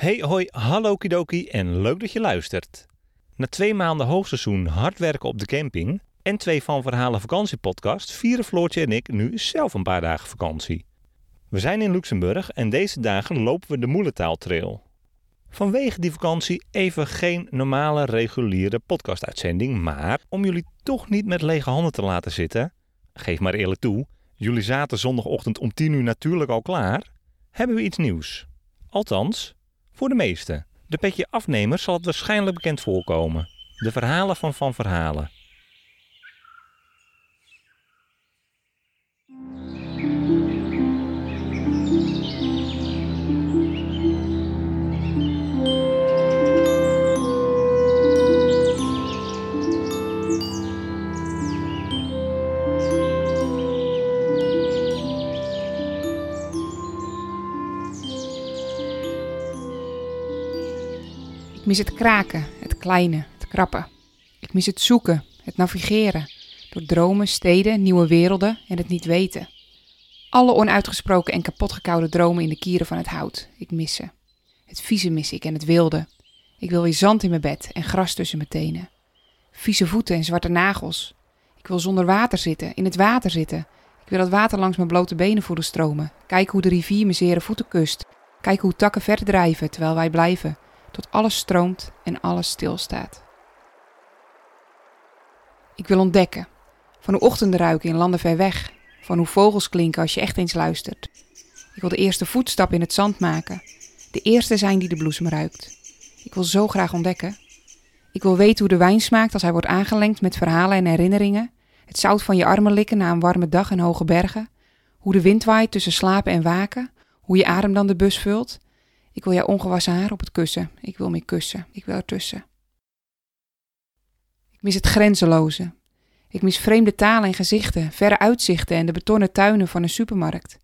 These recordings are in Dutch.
Hey hoi, hallo kidoki en leuk dat je luistert. Na twee maanden hoogseizoen hard werken op de camping en twee van verhalen vakantiepodcast vieren Floortje en ik nu zelf een paar dagen vakantie. We zijn in Luxemburg en deze dagen lopen we de Moelentaaltrail. Vanwege die vakantie even geen normale reguliere podcastuitzending, maar om jullie toch niet met lege handen te laten zitten, geef maar eerlijk toe, jullie zaten zondagochtend om 10 uur natuurlijk al klaar, hebben we iets nieuws. Althans, voor de meesten. De petje afnemers zal het waarschijnlijk bekend voorkomen. De verhalen van Van Verhalen. Mis het kraken, het kleine, het krappen. Ik mis het zoeken, het navigeren. Door dromen, steden, nieuwe werelden en het niet weten. Alle onuitgesproken en kapotgekoude dromen in de kieren van het hout. Ik mis ze. Het vieze mis ik en het wilde. Ik wil weer zand in mijn bed en gras tussen mijn tenen. Vieze voeten en zwarte nagels. Ik wil zonder water zitten, in het water zitten. Ik wil het water langs mijn blote benen voelen stromen. Kijken hoe de rivier mijn zere voeten kust. Kijken hoe takken verder drijven terwijl wij blijven tot alles stroomt en alles stilstaat. Ik wil ontdekken van hoe ochtenden ruiken in landen ver weg, van hoe vogels klinken als je echt eens luistert. Ik wil de eerste voetstap in het zand maken, de eerste zijn die de bloesem ruikt. Ik wil zo graag ontdekken. Ik wil weten hoe de wijn smaakt als hij wordt aangelengd met verhalen en herinneringen, het zout van je armen likken na een warme dag in hoge bergen, hoe de wind waait tussen slapen en waken, hoe je adem dan de bus vult ik wil jouw ongewassen haar op het kussen. Ik wil meer kussen. Ik wil ertussen. Ik mis het grenzeloze. Ik mis vreemde talen en gezichten, verre uitzichten en de betonnen tuinen van een supermarkt.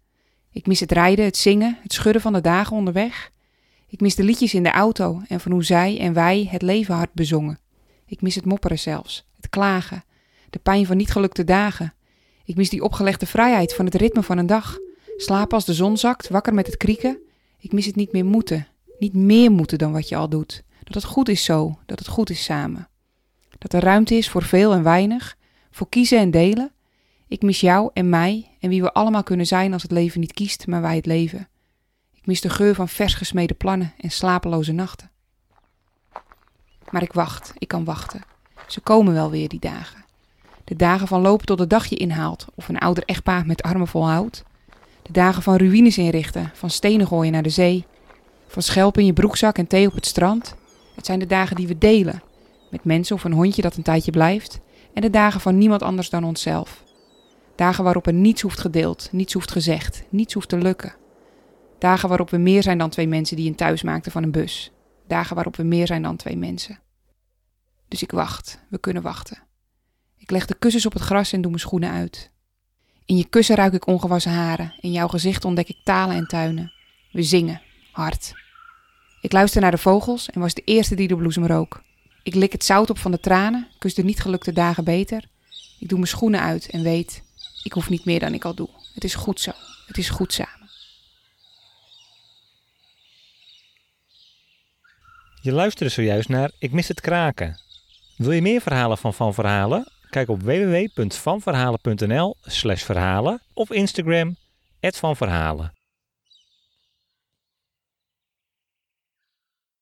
Ik mis het rijden, het zingen, het schudden van de dagen onderweg. Ik mis de liedjes in de auto en van hoe zij en wij het leven hard bezongen. Ik mis het mopperen zelfs, het klagen, de pijn van niet gelukte dagen. Ik mis die opgelegde vrijheid van het ritme van een dag. Slapen als de zon zakt, wakker met het krieken, ik mis het niet meer moeten. Niet meer moeten dan wat je al doet. Dat het goed is zo, dat het goed is samen. Dat er ruimte is voor veel en weinig, voor kiezen en delen. Ik mis jou en mij en wie we allemaal kunnen zijn als het leven niet kiest, maar wij het leven. Ik mis de geur van vers gesmeden plannen en slapeloze nachten. Maar ik wacht, ik kan wachten. Ze komen wel weer, die dagen. De dagen van lopen tot de dag je inhaalt, of een ouder echtpaar met armen vol hout. De dagen van ruïnes inrichten, van stenen gooien naar de zee, van schelpen in je broekzak en thee op het strand. Het zijn de dagen die we delen, met mensen of een hondje dat een tijdje blijft, en de dagen van niemand anders dan onszelf. Dagen waarop er niets hoeft gedeeld, niets hoeft gezegd, niets hoeft te lukken. Dagen waarop we meer zijn dan twee mensen die een thuis maakten van een bus. Dagen waarop we meer zijn dan twee mensen. Dus ik wacht, we kunnen wachten. Ik leg de kussens op het gras en doe mijn schoenen uit. In je kussen ruik ik ongewassen haren. In jouw gezicht ontdek ik talen en tuinen. We zingen, hard. Ik luister naar de vogels en was de eerste die de bloesem rook. Ik lik het zout op van de tranen, kus de niet gelukte dagen beter. Ik doe mijn schoenen uit en weet, ik hoef niet meer dan ik al doe. Het is goed zo, het is goed samen. Je luisterde zojuist naar Ik mis het kraken. Wil je meer verhalen van Van Verhalen? Kijk op www.vanverhalen.nl slash verhalen of Instagram, @vanverhalen.